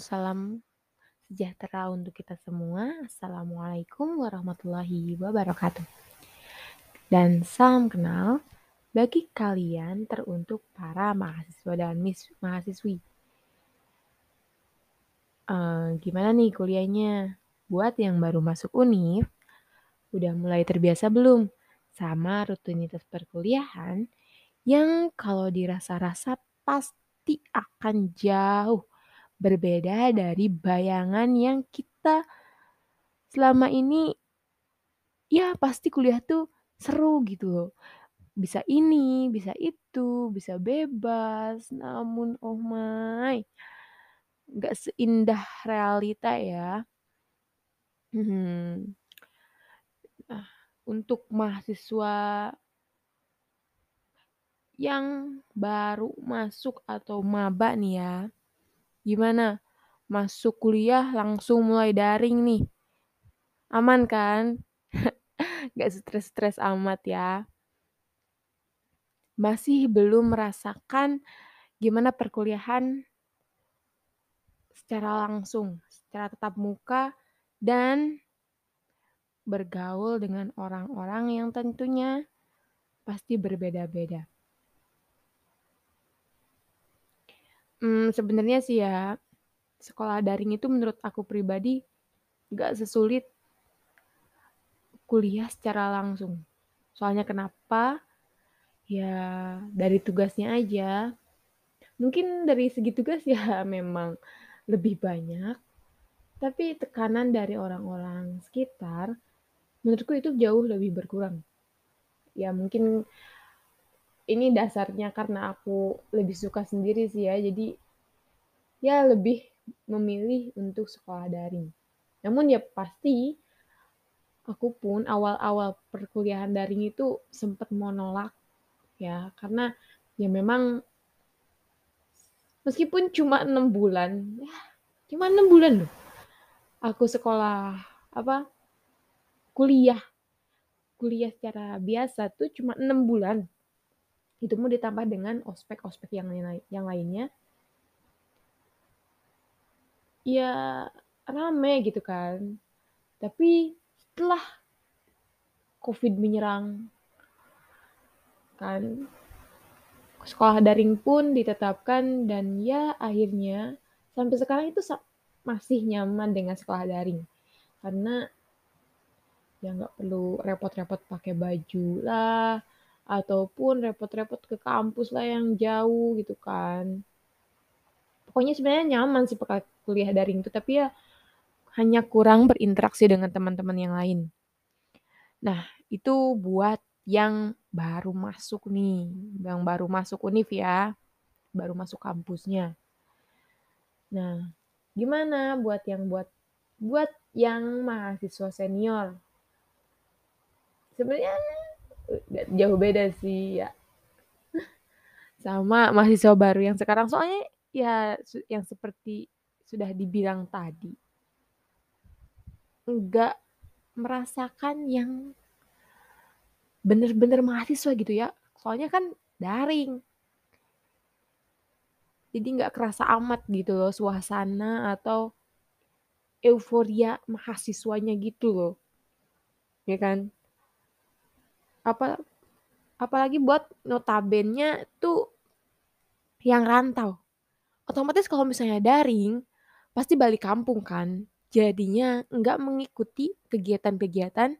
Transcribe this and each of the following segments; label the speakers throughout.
Speaker 1: salam sejahtera untuk kita semua. Assalamualaikum warahmatullahi wabarakatuh. Dan salam kenal bagi kalian teruntuk para mahasiswa dan mis mahasiswi. Uh, gimana nih kuliahnya? Buat yang baru masuk UNIF, udah mulai terbiasa belum sama rutinitas perkuliahan yang kalau dirasa-rasa pasti akan jauh berbeda dari bayangan yang kita selama ini ya pasti kuliah tuh seru gitu loh. Bisa ini, bisa itu, bisa bebas. Namun oh my, nggak seindah realita ya. Hmm. Nah, untuk mahasiswa yang baru masuk atau maba nih ya, Gimana? Masuk kuliah langsung mulai daring nih. Aman kan? Gak stres-stres amat ya. Masih belum merasakan gimana perkuliahan secara langsung, secara tetap muka, dan bergaul dengan orang-orang yang tentunya pasti berbeda-beda. Hmm, sebenarnya sih ya, sekolah daring itu menurut aku pribadi gak sesulit kuliah secara langsung. Soalnya kenapa? Ya dari tugasnya aja. Mungkin dari segi tugas ya memang lebih banyak, tapi tekanan dari orang-orang sekitar menurutku itu jauh lebih berkurang. Ya mungkin ini dasarnya karena aku lebih suka sendiri sih ya, jadi ya lebih memilih untuk sekolah daring. Namun ya pasti aku pun awal-awal perkuliahan daring itu sempat menolak ya. Karena ya memang meskipun cuma enam bulan ya cuma enam bulan loh aku sekolah apa kuliah. Kuliah secara biasa tuh cuma enam bulan itu mau ditambah dengan ospek-ospek yang yang lainnya. Ya rame gitu kan. Tapi setelah covid menyerang kan sekolah daring pun ditetapkan dan ya akhirnya sampai sekarang itu masih nyaman dengan sekolah daring. Karena ya nggak perlu repot-repot pakai baju lah ataupun repot-repot ke kampus lah yang jauh gitu kan. Pokoknya sebenarnya nyaman sih pakai kuliah daring itu, tapi ya hanya kurang berinteraksi dengan teman-teman yang lain. Nah, itu buat yang baru masuk nih, yang baru masuk univ ya, baru masuk kampusnya. Nah, gimana buat yang buat buat yang mahasiswa senior? Sebenarnya jauh beda sih ya. Sama mahasiswa baru yang sekarang. Soalnya ya yang seperti sudah dibilang tadi enggak merasakan yang bener-bener mahasiswa gitu ya. Soalnya kan daring. Jadi nggak kerasa amat gitu loh suasana atau euforia mahasiswanya gitu loh. Ya kan apa apalagi buat notabennya tuh yang rantau. Otomatis kalau misalnya daring, pasti balik kampung kan. Jadinya nggak mengikuti kegiatan-kegiatan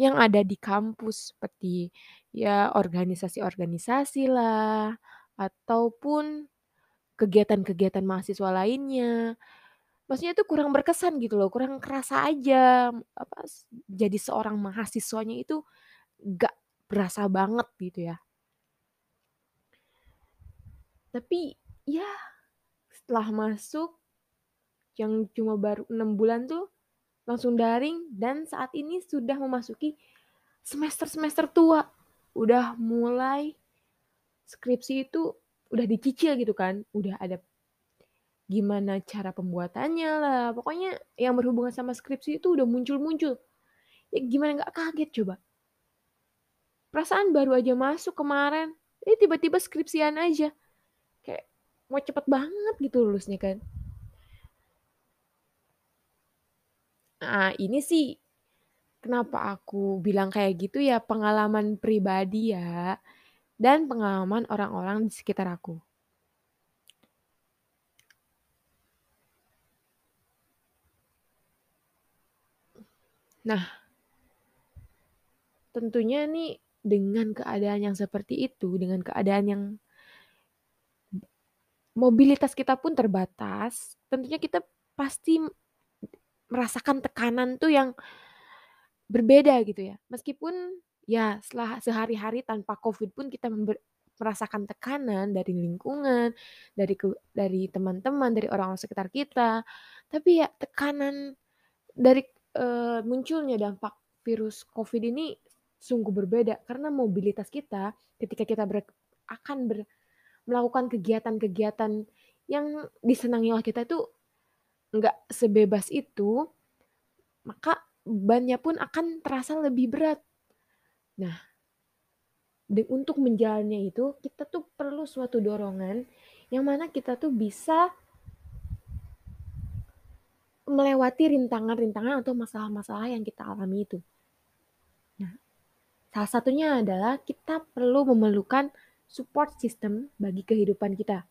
Speaker 1: yang ada di kampus seperti ya organisasi-organisasi lah ataupun kegiatan-kegiatan mahasiswa lainnya. Maksudnya tuh kurang berkesan gitu loh, kurang kerasa aja apa jadi seorang mahasiswanya itu gak berasa banget gitu ya. Tapi ya setelah masuk yang cuma baru enam bulan tuh langsung daring dan saat ini sudah memasuki semester-semester tua. Udah mulai skripsi itu udah dicicil gitu kan, udah ada gimana cara pembuatannya lah. Pokoknya yang berhubungan sama skripsi itu udah muncul-muncul. Ya gimana nggak kaget coba? Perasaan baru aja masuk kemarin, ini tiba-tiba skripsian aja. Kayak mau cepet banget gitu lulusnya kan. Nah, ini sih kenapa aku bilang kayak gitu ya pengalaman pribadi ya, dan pengalaman orang-orang di sekitar aku. Nah, tentunya nih dengan keadaan yang seperti itu, dengan keadaan yang mobilitas kita pun terbatas, tentunya kita pasti merasakan tekanan tuh yang berbeda gitu ya. Meskipun ya setelah sehari-hari tanpa Covid pun kita merasakan tekanan dari lingkungan, dari dari teman-teman, dari orang-orang sekitar kita. Tapi ya tekanan dari, eee, munculnya dampak virus Covid ini sungguh berbeda karena mobilitas kita ketika kita ber akan ber melakukan kegiatan-kegiatan yang disenangi oleh kita itu nggak sebebas itu, maka bebannya pun akan terasa lebih berat. Nah, de untuk menjalannya itu kita tuh perlu suatu dorongan yang mana kita tuh bisa melewati rintangan-rintangan atau masalah-masalah yang kita alami itu. Salah satunya adalah kita perlu memerlukan support system bagi kehidupan kita.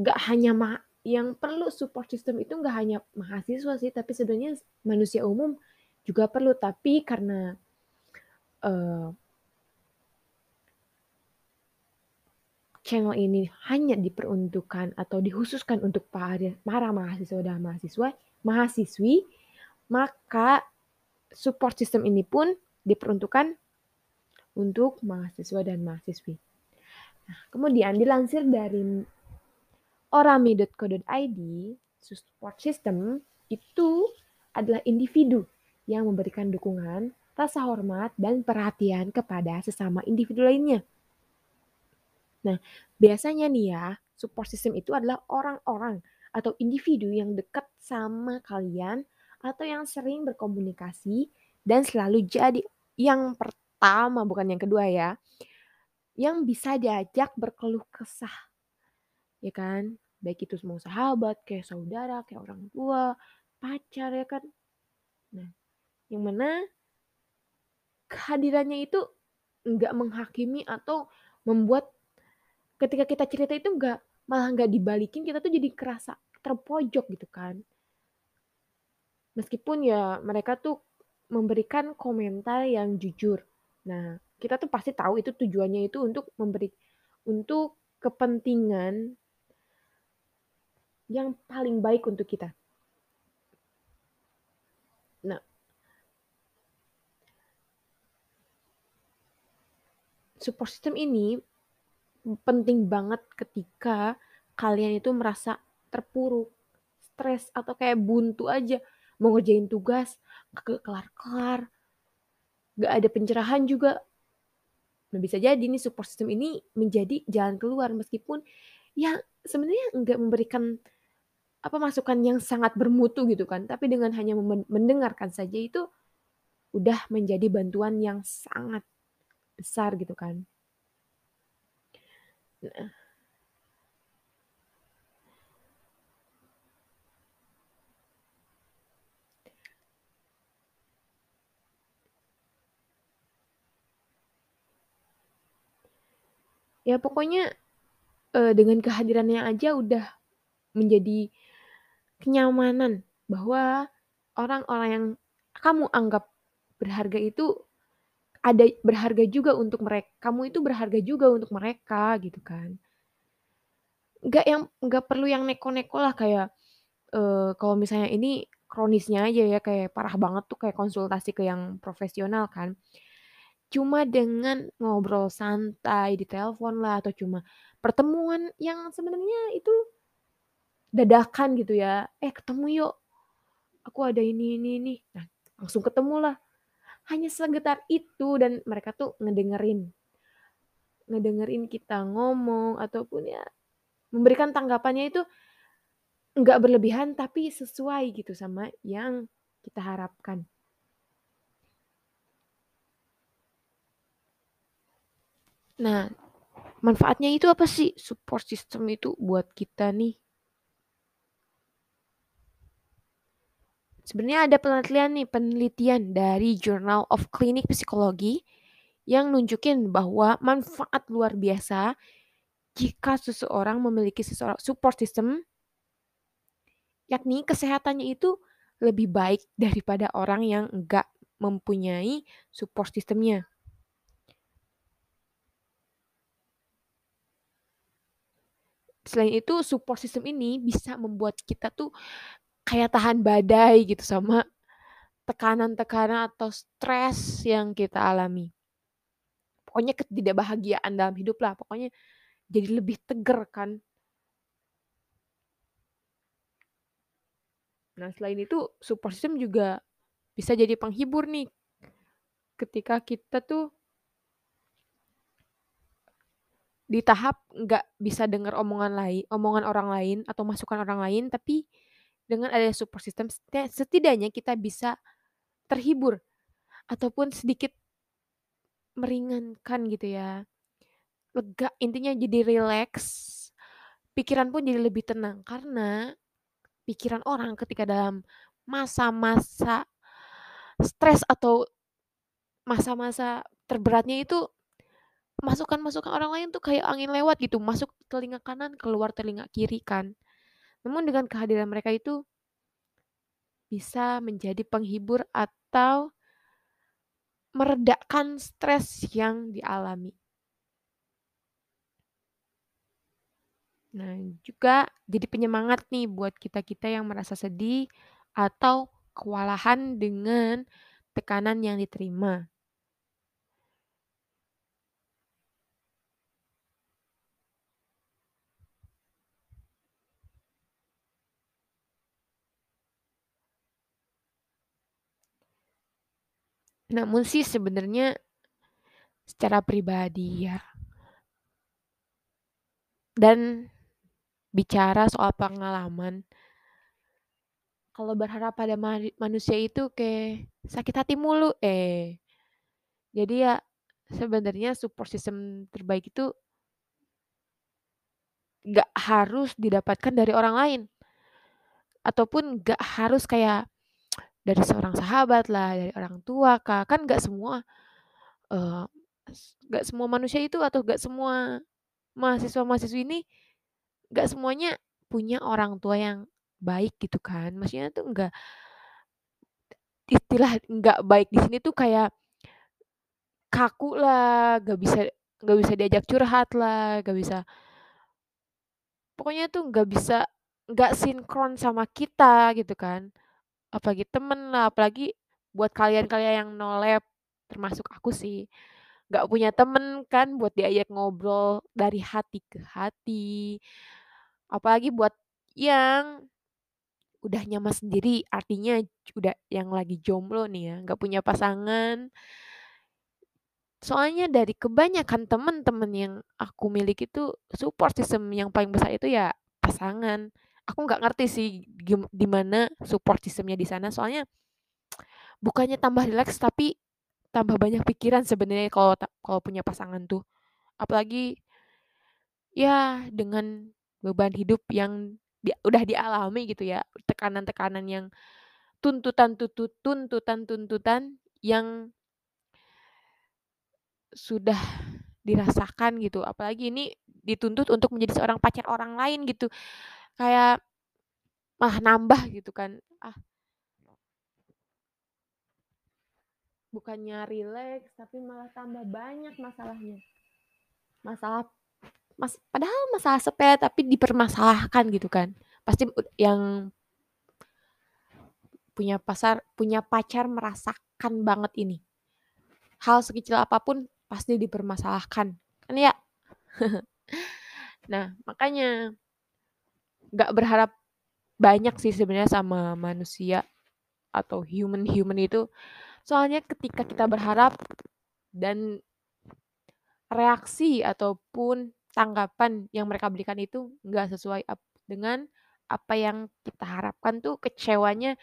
Speaker 1: Gak hanya ma yang perlu support system itu nggak hanya mahasiswa sih, tapi sebenarnya manusia umum juga perlu. Tapi karena uh, channel ini hanya diperuntukkan atau dikhususkan untuk para, para mahasiswa dan mahasiswa, mahasiswi, maka support system ini pun diperuntukkan untuk mahasiswa dan mahasiswi. Nah, kemudian dilansir dari orami.co.id, support system itu adalah individu yang memberikan dukungan, rasa hormat, dan perhatian kepada sesama individu lainnya. Nah, biasanya nih ya, support system itu adalah orang-orang atau individu yang dekat sama kalian atau yang sering berkomunikasi dan selalu jadi yang pertama bukan yang kedua ya, yang bisa diajak berkeluh kesah. Ya kan? baik itu semua sahabat, kayak saudara, kayak orang tua, pacar ya kan. Nah, yang mana kehadirannya itu nggak menghakimi atau membuat ketika kita cerita itu nggak malah nggak dibalikin kita tuh jadi kerasa terpojok gitu kan. Meskipun ya mereka tuh memberikan komentar yang jujur. Nah, kita tuh pasti tahu itu tujuannya itu untuk memberi untuk kepentingan yang paling baik untuk kita. Nah, support system ini penting banget ketika kalian itu merasa terpuruk, stres atau kayak buntu aja mau ngerjain tugas ke kelar-kelar, gak ada pencerahan juga. Nah bisa jadi nih support system ini menjadi jalan keluar meskipun ya sebenarnya nggak memberikan apa masukan yang sangat bermutu gitu kan. Tapi dengan hanya mendengarkan saja itu udah menjadi bantuan yang sangat besar gitu kan. Nah. Ya pokoknya uh, dengan kehadirannya aja udah menjadi kenyamanan bahwa orang-orang yang kamu anggap berharga itu ada berharga juga untuk mereka. Kamu itu berharga juga untuk mereka gitu kan. Gak yang nggak perlu yang neko-neko lah kayak uh, kalau misalnya ini kronisnya aja ya kayak parah banget tuh kayak konsultasi ke yang profesional kan. Cuma dengan ngobrol santai di telepon lah atau cuma pertemuan yang sebenarnya itu dadakan gitu ya, "Eh, ketemu yuk, aku ada ini ini ini." Nah, langsung ketemu lah. Hanya segetar itu dan mereka tuh ngedengerin. Ngedengerin kita ngomong ataupun ya memberikan tanggapannya itu nggak berlebihan tapi sesuai gitu sama yang kita harapkan. Nah, manfaatnya itu apa sih support system itu buat kita nih? Sebenarnya ada penelitian nih, penelitian dari Journal of Clinic Psychology yang nunjukin bahwa manfaat luar biasa jika seseorang memiliki seseorang support system yakni kesehatannya itu lebih baik daripada orang yang enggak mempunyai support systemnya. Selain itu support system ini bisa membuat kita tuh kayak tahan badai gitu sama tekanan-tekanan atau stres yang kita alami. Pokoknya ketidakbahagiaan dalam hidup lah, pokoknya jadi lebih tegar kan. Nah, selain itu support system juga bisa jadi penghibur nih. Ketika kita tuh di tahap nggak bisa dengar omongan lain, omongan orang lain atau masukan orang lain, tapi dengan adanya support system setidaknya kita bisa terhibur ataupun sedikit meringankan gitu ya. Lega, intinya jadi rileks. Pikiran pun jadi lebih tenang karena pikiran orang ketika dalam masa-masa stres atau masa-masa terberatnya itu masukan-masukan orang lain tuh kayak angin lewat gitu, masuk telinga kanan, keluar telinga kiri kan. Namun dengan kehadiran mereka itu bisa menjadi penghibur atau meredakan stres yang dialami. Nah, juga jadi penyemangat nih buat kita-kita yang merasa sedih atau kewalahan dengan tekanan yang diterima. Namun sih sebenarnya secara pribadi ya. Dan bicara soal pengalaman. Kalau berharap pada manusia itu kayak sakit hati mulu, eh. Jadi ya sebenarnya support system terbaik itu nggak harus didapatkan dari orang lain. Ataupun nggak harus kayak dari seorang sahabat lah, dari orang tua kah, kan nggak semua uh, nggak semua manusia itu atau nggak semua mahasiswa-mahasiswi ini nggak semuanya punya orang tua yang baik gitu kan. Maksudnya tuh nggak istilah nggak baik di sini tuh kayak kaku lah, nggak bisa nggak bisa diajak curhat lah, nggak bisa pokoknya tuh nggak bisa nggak sinkron sama kita gitu kan apalagi temen lah apalagi buat kalian-kalian yang no lab termasuk aku sih. Nggak punya temen kan buat diajak ngobrol dari hati ke hati. Apalagi buat yang udah nyaman sendiri artinya udah yang lagi jomblo nih ya nggak punya pasangan. Soalnya dari kebanyakan temen-temen yang aku miliki itu support system yang paling besar itu ya pasangan aku nggak ngerti sih di mana support systemnya di sana. Soalnya bukannya tambah rileks tapi tambah banyak pikiran sebenarnya kalau kalau punya pasangan tuh. Apalagi ya dengan beban hidup yang di, udah dialami gitu ya tekanan-tekanan yang tuntutan tuntutan tuntutan tuntutan yang sudah dirasakan gitu. Apalagi ini dituntut untuk menjadi seorang pacar orang lain gitu kayak mah nambah gitu kan. Ah bukannya rileks tapi malah tambah banyak masalahnya. Masalah mas padahal masalah sepele tapi dipermasalahkan gitu kan. Pasti yang punya pasar punya pacar merasakan banget ini. Hal sekecil apa pun pasti dipermasalahkan. Kan ya? Nah makanya nggak berharap banyak sih sebenarnya sama manusia atau human-human itu. Soalnya ketika kita berharap dan reaksi ataupun tanggapan yang mereka berikan itu nggak sesuai dengan apa yang kita harapkan tuh kecewanya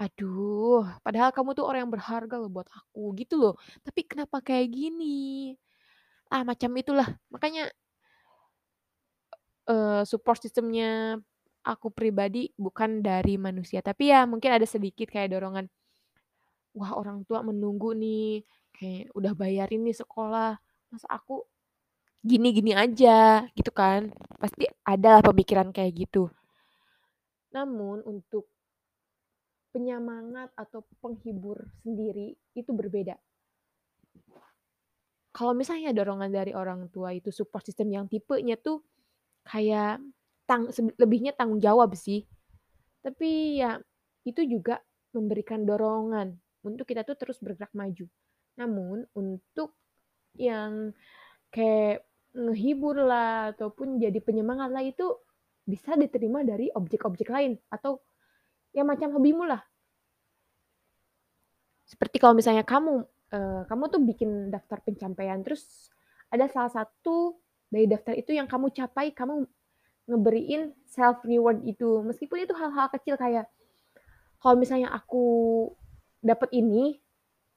Speaker 1: aduh padahal kamu tuh orang yang berharga loh buat aku gitu loh. Tapi kenapa kayak gini? Ah macam itulah. Makanya uh, support sistemnya aku pribadi bukan dari manusia, tapi ya mungkin ada sedikit kayak dorongan, "Wah orang tua menunggu nih, kayak udah bayarin nih sekolah, masa aku gini-gini aja?" Gitu kan. Pasti ada lah pemikiran kayak gitu. Namun untuk penyemangat atau penghibur sendiri itu berbeda. Kalau misalnya dorongan dari orang tua itu support system yang tipenya tuh kayak tang lebihnya tanggung jawab sih. Tapi ya itu juga memberikan dorongan untuk kita tuh terus bergerak maju. Namun untuk yang kayak ngehibur lah ataupun jadi penyemangat lah itu bisa diterima dari objek-objek lain atau ya macam hobimu lah. Seperti kalau misalnya kamu, eee, kamu tuh bikin daftar pencapaian, terus ada salah satu dari daftar itu yang kamu capai, kamu ngeberiin self reward itu. Meskipun itu hal-hal kecil kayak, kalau misalnya aku dapat ini,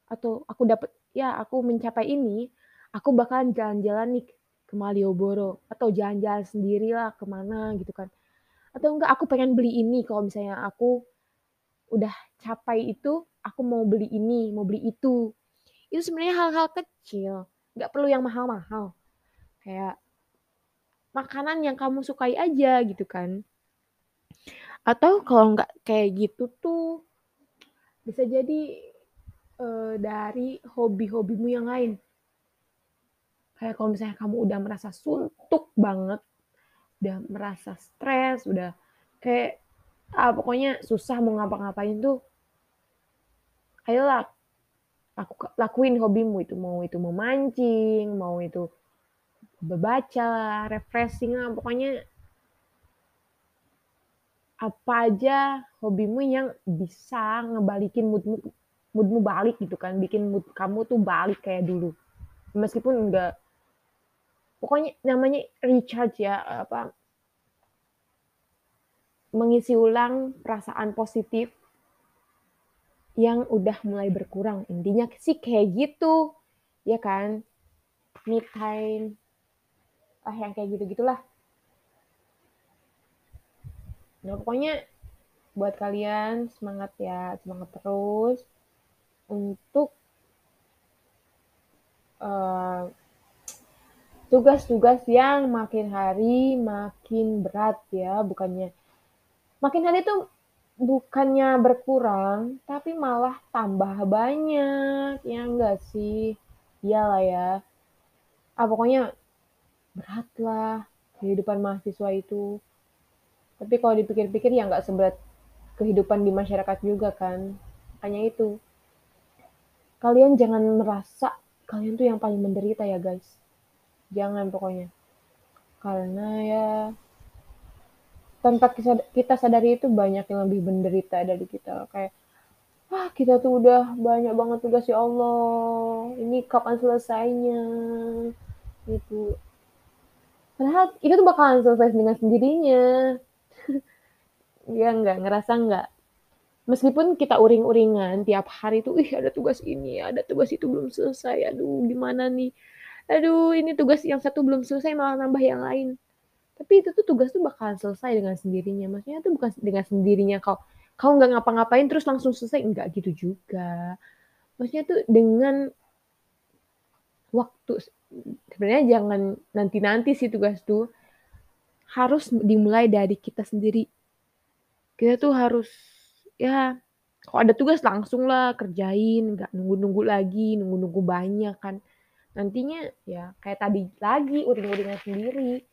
Speaker 1: atau aku dapat ya aku mencapai ini, aku bakalan jalan-jalan nih ke Malioboro, atau jalan-jalan sendirilah ke mana gitu kan. Atau enggak aku pengen beli ini kalau misalnya aku udah capai itu, aku mau beli ini, mau beli itu. Itu sebenarnya hal-hal kecil, nggak perlu yang mahal-mahal. Kayak makanan yang kamu sukai aja gitu kan. Atau kalau nggak kayak gitu tuh bisa jadi uh, dari hobi-hobimu yang lain. Kayak kalau misalnya kamu udah merasa suntuk banget, udah merasa stres, udah kayak ah, pokoknya susah mau ngapa-ngapain tuh ayolah aku lakuin hobimu itu mau itu memancing mau itu membaca refreshing lah pokoknya apa aja hobimu yang bisa ngebalikin moodmu moodmu balik gitu kan bikin mood kamu tuh balik kayak dulu meskipun enggak pokoknya namanya recharge ya apa mengisi ulang perasaan positif yang udah mulai berkurang. Intinya sih kayak gitu, ya kan? Me time, ah yang kayak gitu-gitulah. Nah pokoknya buat kalian semangat ya, semangat terus untuk uh, tugas-tugas yang makin hari makin berat ya, bukannya makin hari tuh bukannya berkurang, tapi malah tambah banyak, ya enggak sih? Iyalah ya. Ah, pokoknya berat lah kehidupan mahasiswa itu. Tapi kalau dipikir-pikir ya nggak seberat kehidupan di masyarakat juga kan. Hanya itu. Kalian jangan merasa kalian tuh yang paling menderita ya guys. Jangan pokoknya. Karena ya tanpa kita sadari itu banyak yang lebih menderita dari kita kayak ah kita tuh udah banyak banget tugas ya Allah ini kapan selesainya itu padahal itu tuh bakalan selesai dengan sendirinya. Ya nggak ngerasa nggak. Meskipun kita uring-uringan tiap hari tuh ih ada tugas ini ada tugas itu belum selesai. Aduh gimana nih? Aduh ini tugas yang satu belum selesai malah nambah yang lain. Tapi itu tuh tugas tuh bakalan selesai dengan sendirinya. Maksudnya tuh bukan dengan sendirinya kau kau nggak ngapa-ngapain terus langsung selesai, enggak gitu juga. Maksudnya tuh dengan waktu sebenarnya jangan nanti-nanti sih tugas tuh harus dimulai dari kita sendiri. Kita tuh harus ya kalau ada tugas langsung lah kerjain, nggak nunggu-nunggu lagi, nunggu-nunggu banyak kan. Nantinya ya kayak tadi lagi uring-uringan sendiri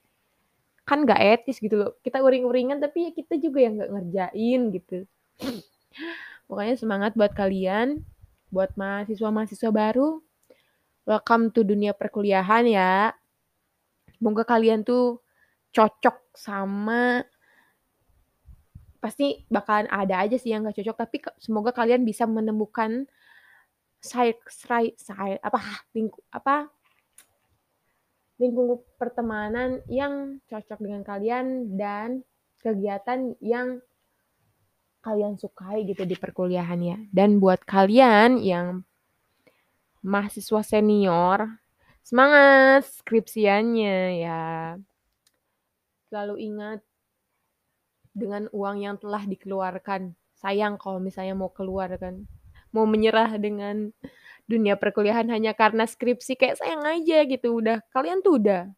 Speaker 1: kan nggak etis gitu loh kita uring-uringan tapi ya kita juga yang nggak ngerjain gitu pokoknya semangat buat kalian buat mahasiswa-mahasiswa baru welcome to dunia perkuliahan ya semoga kalian tuh cocok sama pasti bakalan ada aja sih yang nggak cocok tapi semoga kalian bisa menemukan side side, side apa lingkup apa lingkungan pertemanan yang cocok dengan kalian dan kegiatan yang kalian sukai gitu di perkuliahan ya. Dan buat kalian yang mahasiswa senior, semangat skripsiannya ya. Selalu ingat dengan uang yang telah dikeluarkan. Sayang kalau misalnya mau keluar kan, mau menyerah dengan dunia perkuliahan hanya karena skripsi, kayak sayang aja gitu, udah kalian tuh udah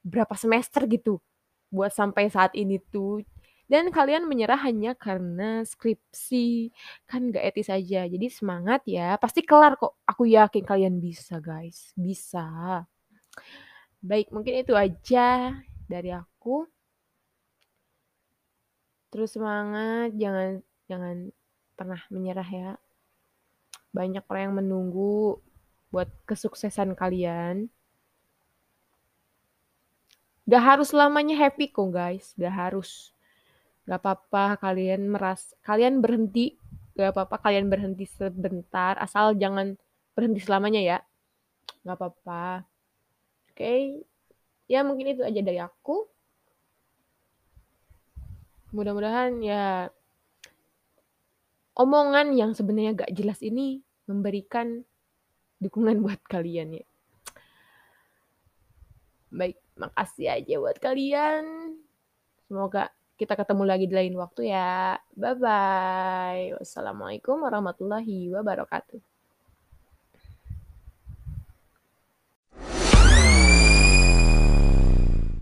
Speaker 1: berapa semester gitu buat sampai saat ini tuh, dan kalian menyerah hanya karena skripsi, kan nggak etis aja. Jadi semangat ya, pasti kelar kok, aku yakin kalian bisa guys, bisa. Baik, mungkin itu aja dari aku. Terus semangat, jangan jangan pernah menyerah ya. Banyak orang yang menunggu buat kesuksesan kalian. Gak harus selamanya happy kok guys, gak harus. Gak apa-apa kalian meras kalian berhenti, gak apa-apa kalian berhenti sebentar, asal jangan berhenti selamanya ya. Gak apa-apa. Oke, ya mungkin itu aja dari aku. Mudah-mudahan ya omongan yang sebenarnya gak jelas ini memberikan dukungan buat kalian ya. Baik, makasih aja buat kalian. Semoga kita ketemu lagi di lain waktu ya. Bye bye. Wassalamualaikum warahmatullahi wabarakatuh.